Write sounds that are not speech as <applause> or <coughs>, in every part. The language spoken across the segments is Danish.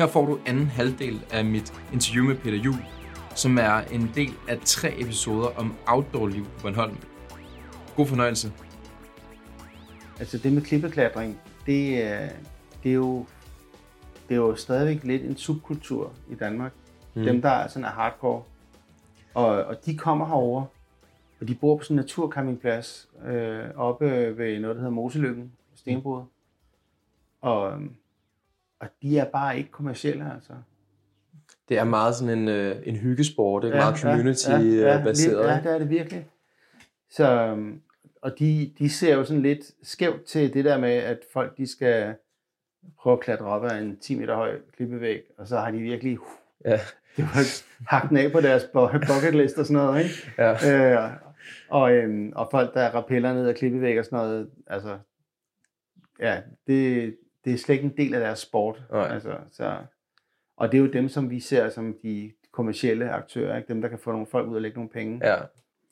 Her får du anden halvdel af mit interview med Peter Jul, som er en del af tre episoder om outdoor-liv på Bornholm. God fornøjelse. Altså det med klippeklatring, det, er- det, er jo, det er jo stadigvæk lidt en subkultur i Danmark. Mm. Dem, der er sådan er hardcore. Og, og de kommer herover, og de bor på sådan en naturcampingplads øh, oppe ved noget, der hedder Moseløkken, Stenbrud. Og, øhm, og de er bare ikke kommercielle, altså. Det er meget sådan en, øh, en hyggesport, ikke? Ja, meget ja, community-baseret. Ja, ja, det er det virkelig. Så, øhm, og de, de ser jo sådan lidt skævt til det der med, at folk de skal prøve at klatre op ad en 10 meter høj klippevæg, og så har de virkelig ja. det var hakt den af på deres bu- bucket list og sådan noget, ikke? ja. Øh, og, øhm, og folk, der rappeller ned ad klippevæg og sådan noget, altså, ja, det, det er slet ikke en del af deres sport. Nej. Altså, så, og det er jo dem, som vi ser som de kommercielle aktører, ikke? dem, der kan få nogle folk ud og lægge nogle penge. ja.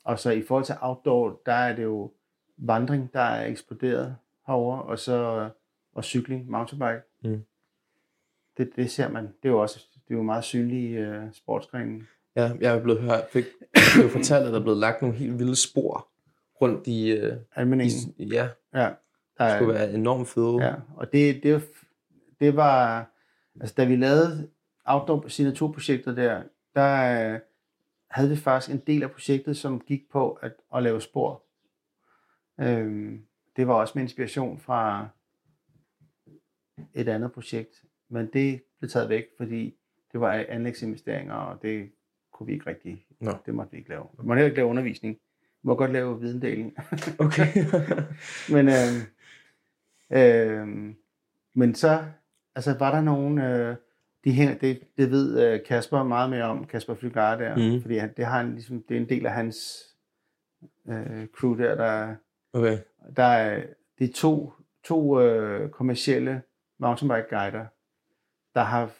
Og så i forhold til outdoor, der er det jo vandring, der er eksploderet herover og så og cykling, mountainbike. Mm. Det, det ser man. Det er jo også det er jo meget synlige uh, sportsgrene. Ja, jeg er blevet hørt, fik, <coughs> blev fortalt, at der er blevet lagt nogle helt vilde spor rundt i, øh, Almeningen. i ja, Ja. Der det er, skulle være enormt fede. Ja, og det, det, var- det var, altså da vi lavede outdoor signaturprojektet der, der øh, havde vi faktisk en del af projektet, som gik på at, at lave spor. Øhm, det var også med inspiration fra et andet projekt, men det blev taget væk, fordi det var anlægsinvesteringer, og det kunne vi ikke rigtig, Nå. det måtte vi ikke lave. Vi må heller ikke lave undervisning. Må godt lave videndeling. <laughs> Okay. <laughs> Men, øh, øh, men så altså, var der nogen, øh, de hænger, det, det ved øh, Kasper meget mere om, Kasper Flygar der, mm. fordi han, det, har han, ligesom, det er en del af hans øh, crew der, der, okay. der er, det er to, to øh, kommercielle mountainbike guider, der har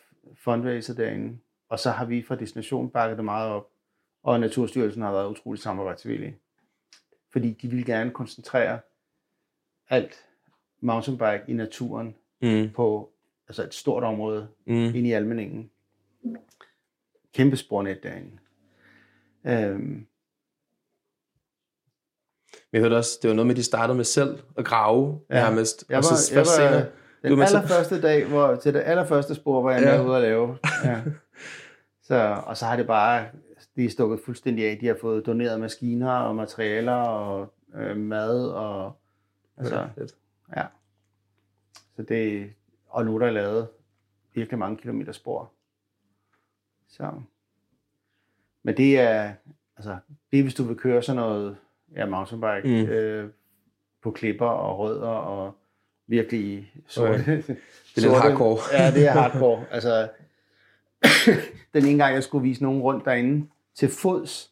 fundraiser derinde, og så har vi fra Destination bakket det meget op, og Naturstyrelsen har været utrolig samarbejdsvillig. Fordi de vil gerne koncentrere alt mountainbike i naturen Mm. på altså et stort område Mm. ind i Almeningen. Kæmpe spornet derinde. Øhm, Jeg hørte også, det var noget med, at de startede med selv at grave Ja. nærmest. jeg og var, så jeg var senere, Du den til- allerførste dag, hvor, til det allerførste spor, var jeg Ja. med ude at lave. Ja. <laughs> Så, og så har det bare, de er stukket fuldstændig af. De har fået doneret maskiner og materialer og øh, mad og altså, Ja. Ja. Så det, og nu er der lavet virkelig mange kilometer spor. Så. Men det er, altså, det er hvis du vil køre sådan noget, ja, mountainbike, Mm. øh, på klipper og rødder og virkelig sorte. Okay. <laughs> Det er lidt hardcore. Ja, det er hardcore. altså, <coughs> den ene gang, jeg skulle vise nogen rundt derinde til fods,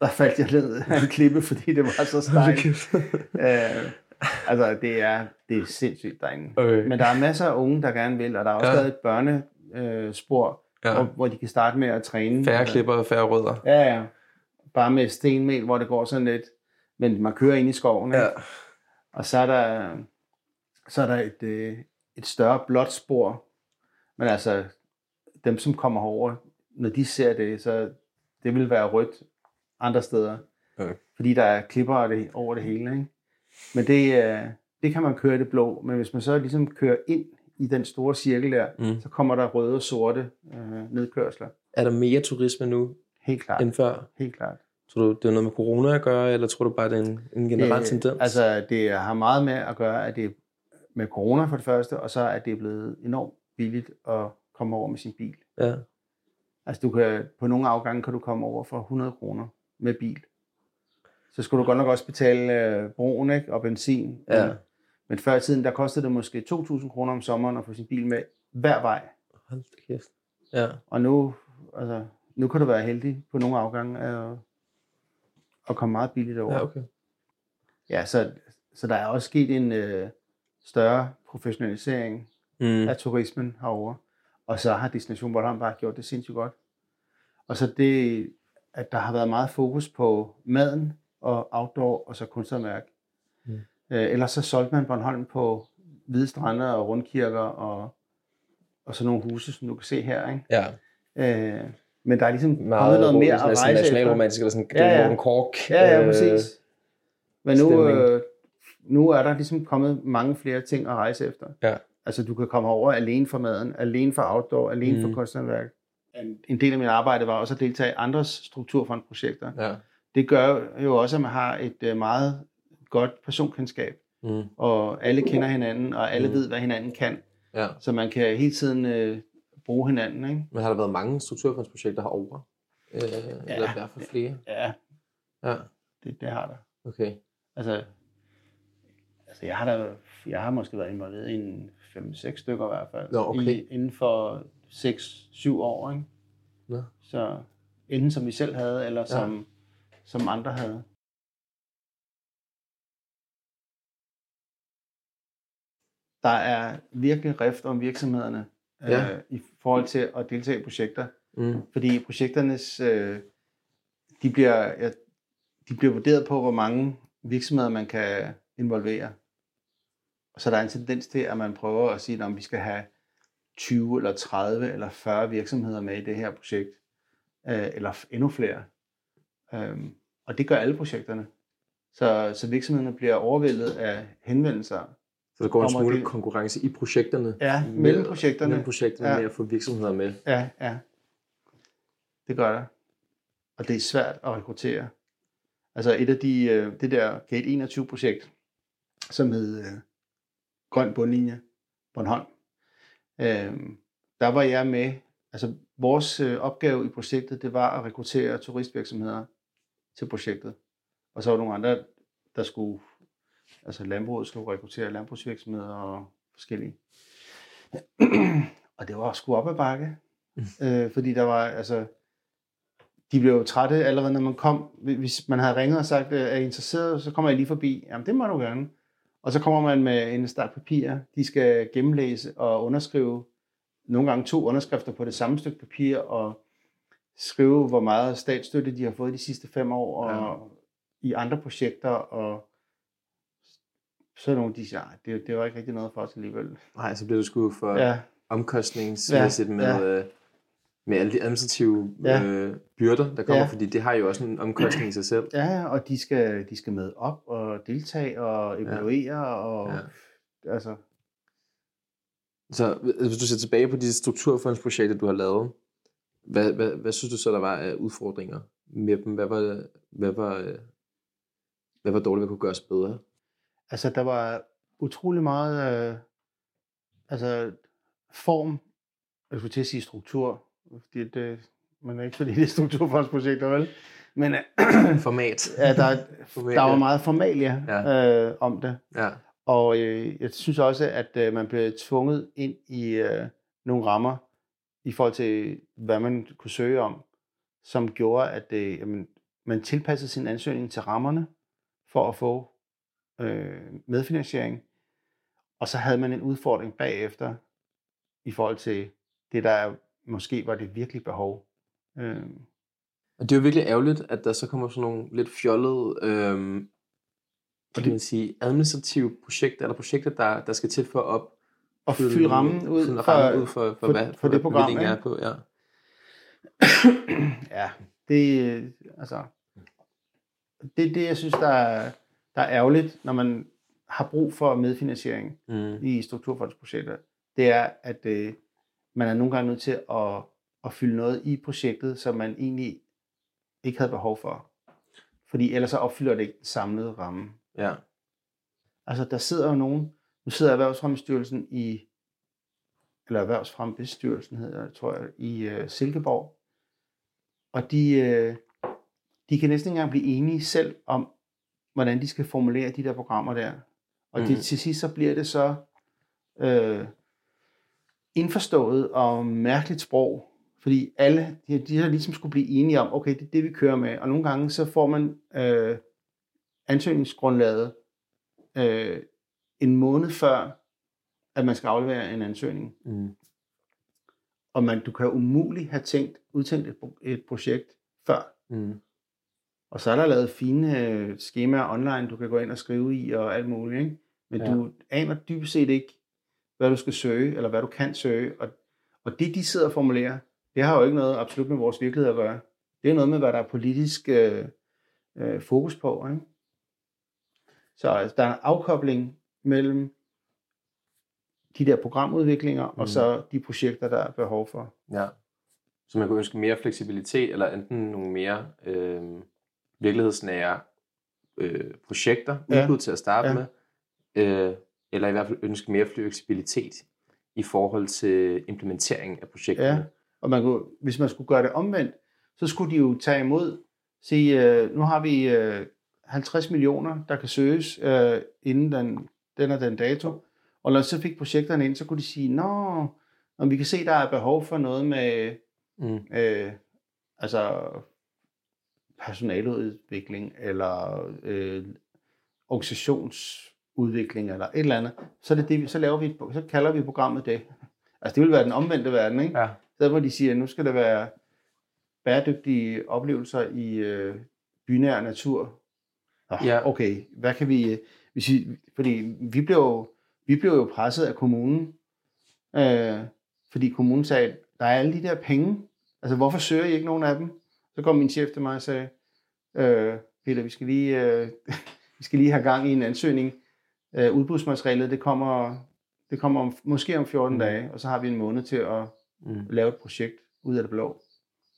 der faldt jeg ned af en klippe, fordi det var så stejlt. <laughs> Øh, altså, det er, det er sindssygt derinde. Okay. Men der er masser af unge, der gerne vil, og der er også Ja. lavet et børnespor, øh, spor, Ja. hvor, hvor de kan starte med at træne. Færre Altså, klipper og færre rødder. Ja, ja. Bare med stenmel, hvor det går sådan lidt. Men man kører ind i skoven, ikke? Ja. og så er der, så er der et, øh, et større blåt spor. Men altså, dem som kommer herover, når de ser det, så det vil være rødt andre steder. Okay. Fordi der er klipper over det, over det hele. Ikke? Men det, øh, det kan man køre i det blå. Men hvis man så ligesom kører ind i den store cirkel der, Mm. så kommer der røde og sorte øh, nedkørsler. Er der mere turisme nu Helt klart. end før? Helt klart. Tror du, det er noget med corona at gøre, eller tror du bare, det er en, en generel Det- tendens? Altså, det har meget med at gøre, at det er med corona for det første, og så er det blevet enormt billigt at komme over med sin bil. Ja. Altså, du kan, på nogle afgange kan du komme over for 100 kroner med bil. Så skulle du godt nok også betale øh, broen ikke? og benzin. Ja. Men, men før i tiden, der kostede det måske 2.000 kroner om sommeren at få sin bil med hver vej. Hold da kæft. Ja. Og nu, altså, nu kan du være heldig på nogle afgange at, at komme meget billigt over. ja, okay. Ja, så, så der er også sket en øh, større professionalisering Mm. af turismen herover. Og så har Destination Bornholm bare gjort det sindssygt godt. Og så det, at der har været meget fokus på maden og outdoor og så kunsthåndværk. Mm. Øh, ellers så solgte man Bornholm på hvide strande og rundkirker og, og så nogle huse, som du kan se her. Ikke? Ja. Øh, men der er ligesom Meget noget mere at rejse efter. nationalromantisk, eller sådan Ja, ja. Morten Kork. Ja, ja, øh, præcis. Men nu, øh, nu er der ligesom kommet mange flere ting at rejse efter. Ja. Altså, du kan komme over alene for maden, alene for outdoor, alene mm. for kunsthåndværk. En- En del af mit arbejde var også at deltage i andres strukturfondprojekter. Ja. Det gør jo også, at man har et øh, meget godt personkendskab, Mm. og alle kender hinanden, og alle Mm. ved, hvad hinanden kan. ja. Så man kan hele tiden øh, bruge hinanden, ikke? Men har der været mange strukturfondsprojekter herovre? Øh, ja. Eller i hvert fald flere? Ja, Ja, det, det har der. okay. Altså, altså jeg har da, jeg har måske været involveret i en 5-6 stykker i hvert fald. Nå, okay. I, inden for 6-7 år, ikke? Nå. Så enten som vi selv havde, eller Ja. som, som andre havde. Der er virkelig rift om virksomhederne Ja. øh, i forhold til at deltage i projekter. Mm. Fordi projekternes, øh, de, bliver, ja, de bliver vurderet på, hvor mange virksomheder man kan involvere. Så er der en tendens til, at man prøver at sige, at vi skal have 20 eller 30 eller 40 virksomheder med i det her projekt. Øh, eller endnu flere. Øhm, og det gør alle projekterne. Så, så virksomhederne bliver overvældet af henvendelser. Så der går en smule det- konkurrence i projekterne. Ja, Med- mellem projekterne. Mellem projekterne Ja. ja. med at få virksomheder med. Ja, ja. Det gør der. Og det er svært at rekruttere. Altså et af de, øh, det der Gate 21-projekt, som hed øh, Grøn Bundlinje, Bornholm, øh, der var jeg med. Altså vores øh, opgave i projektet, det var at rekruttere turistvirksomheder til projektet. Og så var der nogle andre, der skulle, altså landbruget skulle rekruttere landbrugsvirksomheder og forskellige. og det var sgu op ad bakke. Øh, fordi der var, altså, de blev jo trætte allerede, når man kom. Hvis man havde ringet og sagt, øh, er I interesseret, så kommer jeg lige forbi. Jamen, det må du gerne. Og så kommer man med en stak papir. De skal gennemlæse og underskrive nogle gange to underskrifter på det samme stykke papir, og skrive, hvor meget statsstøtte de har fået de sidste fem år, og i andre projekter, og så er nogle, de siger, "Ej, det, det var ikke rigtig noget for os alligevel. Nej, så bliver det sgu for Ja, ja. omkostningsmæssigt Ja, med, ja. Med alle de administrative Ja. øh, byrder, der kommer, Ja. fordi det har jo også en omkostning i sig selv. Ja, og de skal, de skal med op og deltage og evaluere, og Ja. altså, Så hvis du ser tilbage på de strukturfondsprojekter, du har lavet, hvad, hvad, hvad synes du så, der var af udfordringer med dem? Hvad var, hvad var, hvad var dårligt, hvad kunne gøres bedre? altså der var utrolig meget, øh, altså form, jeg skulle til at sige struktur, fordi det, man er ikke fordi det er strukturfondsprojekter, vel? Men øh, <clears throat> <clears throat> Format. ja, der, der var meget formalia Ja. øh, om det. Ja. Og øh, jeg synes også, at øh, man blev tvunget ind i øh, nogle rammer i forhold til, hvad man kunne søge om, som gjorde, at øh, jamen, man tilpassede sin ansøgning til rammerne for at få øh, medfinansiering. Og så havde man en udfordring bagefter i forhold til det, der måske var det virkelige behov. Øh, Og det er jo virkelig ærgerligt, at der så kommer sådan nogle lidt fjollede, hvad kan man sige, administrative projekter, eller projekter, der, der skal til for at op, og fylde rammen ud fylde for, rammen ud for, for, for- hvad, for for det hvad program, bevillingen er på. Ja. <clears throat> ja, det, øh, altså, det er det, jeg synes, der er, der er ærgerligt, når man har brug for medfinansiering Mm. i strukturfondsprojekter. Det er, at øh, man er nogle gange nødt til at, at fylde noget i projektet, som man egentlig ikke havde behov for. Fordi ellers så opfylder det ikke den samlede ramme. ja. Altså, der sidder jo nogen, nu sidder Erhvervsfremmestyrelsen i, eller Erhvervsfremmestyrelsen hedder det, tror jeg, i øh, Silkeborg. Og de, øh, de kan næsten ikke engang blive enige selv om, hvordan de skal formulere de der programmer der. Og det, Mhm. til sidst så bliver det så øh, indforstået og mærkeligt sprog, fordi alle, de, de har ligesom skulle blive enige om, okay, det er det, vi kører med. Og nogle gange så får man øh, ansøgningsgrundlaget øh, en måned før, at man skal aflevere en ansøgning. Mm. Og man, du kan umuligt have tænkt, udtænkt et, et projekt før. Mm. Og så er der lavet fine øh, skemaer online, du kan gå ind og skrive i og alt muligt. Ikke? Men ja. du aner dybest set ikke, hvad du skal søge, eller hvad du kan søge. Og Og det, de sidder og formulerer, det har jo ikke noget absolut med vores virkelighed at gøre. Det er noget med, hvad der er politisk øh, øh, fokus på. Ikke? Så altså, der er en afkobling mellem de der programudviklinger, mm. og så de projekter, der er behov for. Ja. Så man kunne ønske mere fleksibilitet, eller enten nogle mere øh, virkelighedsnære øh, projekter, Ja. udbud til at starte Ja. med, øh, eller i hvert fald ønske mere fleksibilitet i forhold til implementering af projekterne. Ja. Og man kunne, hvis man skulle gøre det omvendt, så skulle de jo tage imod, sige, øh, nu har vi øh, 50 millioner, der kan søges øh, inden den, den og den dato. Og når så fik projekterne ind, så kunne de sige, nå, når vi kan se, der er behov for noget med Mm. øh, altså personaleudvikling, eller øh, organisationsudvikling, eller et eller andet, så, er det det, så, laver vi, et- så kalder vi programmet det. <laughs> Altså det vil være den omvendte verden, ikke? Ja. Der hvor de siger, at nu skal der være bæredygtige oplevelser i øh, bynær natur. Nå, Ja. Okay, hvad kan vi... øh, Hvis vi fordi vi blev, jo- vi blev jo presset af kommunen, øh, fordi kommunen sagde, der er alle de der penge. Altså, hvorfor søger I ikke nogen af dem? Så kom min chef til mig og sagde, øh, Peter, vi skal lige, øh, <laughs> vi skal lige have gang i en ansøgning. Øh, udbudsmaterialet, det kommer, det kommer om, måske om 14 Mm. dage, og så har vi en måned til at Mm. lave et projekt ud af det blå.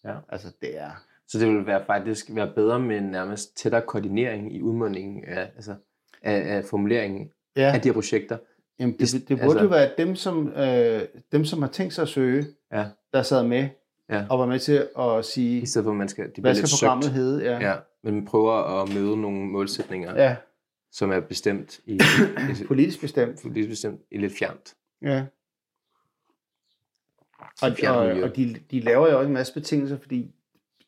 Ja. Altså, det er... Så det vil være faktisk være bedre med en nærmest tættere koordinering i udmundingen af, altså, af, af formuleringen Ja, af de her projekter. jamen, det, det burde altså- jo være dem som, øh, dem, som har tænkt sig at søge, Ja. der sad med Ja. og var med til at sige, I stedet for, man skal, de hvad lidt skal programmet søgt. hedde? Ja. Ja, men man prøver at møde nogle målsætninger, ja, som er bestemt i, <coughs> i, politisk bestemt. i, bestemt i lidt fjernt. Ja. Og, og, og de, de laver jo også en masse betingelser, fordi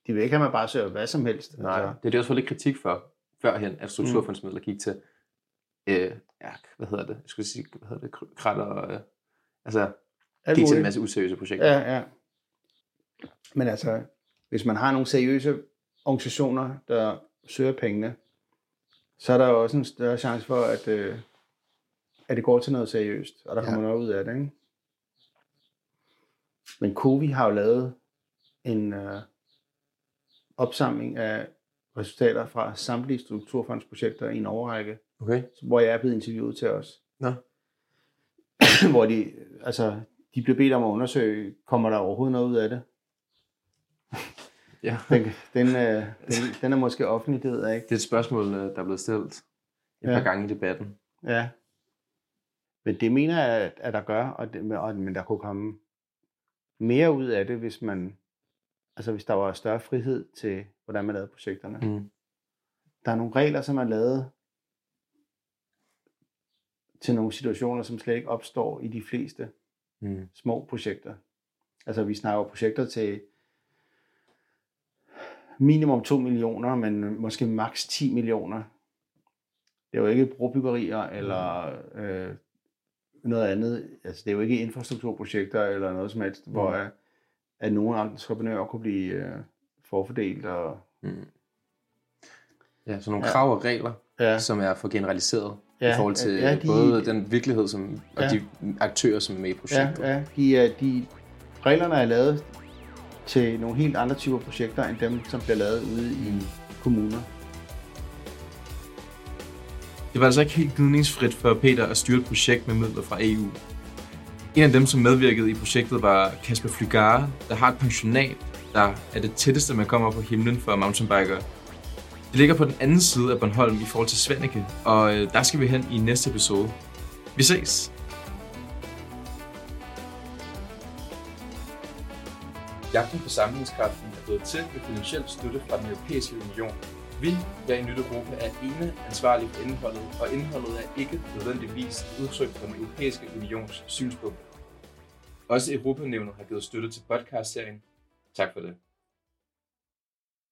de vil ikke have, at man bare søger hvad som helst. Nej, Altså, det er det også fået lidt kritik for, førhen, at strukturfondsmidler gik til, øh, ja, hvad hedder det, jeg skulle sige, hvad hedder det, Kr- kratter, øh, altså, alt gik til en masse useriøse projekter. Ja, ja. Men altså, hvis man har nogle seriøse organisationer, der søger pengene, så er der jo også en større chance for, at, øh, at det går til noget seriøst, og der Ja. kommer noget ud af det. Ikke? Men Covi har jo lavet en øh, opsamling af resultater fra samtlige strukturfondsprojekter i en overrække, Okay. hvor jeg er blevet interviewet til os. Nå. <clears throat> hvor de, altså, de blev bedt om at undersøge, kommer der overhovedet noget ud af det? Ja. <laughs> Den, den, øh, den, den er måske offentlig, det ved jeg ikke. Det er et spørgsmål, øh, der er blevet stillet et Ja. par gange i debatten. Ja. Men det mener jeg, at, at der gør, og det, og, men der kunne komme mere ud af det, hvis man, altså hvis der var større frihed til, hvordan man lavede projekterne. Mm. Der er nogle regler, som er lavet til nogle situationer, som slet ikke opstår i de fleste Mm. små projekter. Altså vi snakker projekter til minimum 2 millioner, men måske maks 10 millioner. Det er jo ikke brobyggerier eller øh, noget andet. Altså det er jo ikke infrastrukturprojekter eller noget som helst, mm. hvor at, at nogle entreprenører kunne blive øh, forfordelt. Og, Mm. Ja, så nogle Ja. krav og regler, ja, som er for generaliseret Ja, i forhold til ja, de- både den virkelighed som, og Ja. de aktører, som er med i ja, projektet. ja, de, er, de, reglerne er lavet til nogle helt andre typer projekter, end dem, som bliver lavet ude i kommuner. Det var altså ikke helt gnidningsfrit for Peter at styre et projekt med midler fra EU. En af dem, som medvirkede i projektet, var Kasper Flygare, der har et pensionat, der er det tætteste, man kommer på himlen for mountainbikere. Det ligger på den anden side af Bornholm i forhold til Svanike, og øh, der skal vi hen i næste episode. Vi ses! Jagten på samlingskraften er blevet til med finansiel støtte fra den europæiske union. Vi her i Nyt Europa er ene ansvarlige for indholdet, og indholdet er ikke nødvendigvis udtryk for den europæiske unions synspunkt. Også Europanævnet har givet støtte til podcastserien. Tak for det.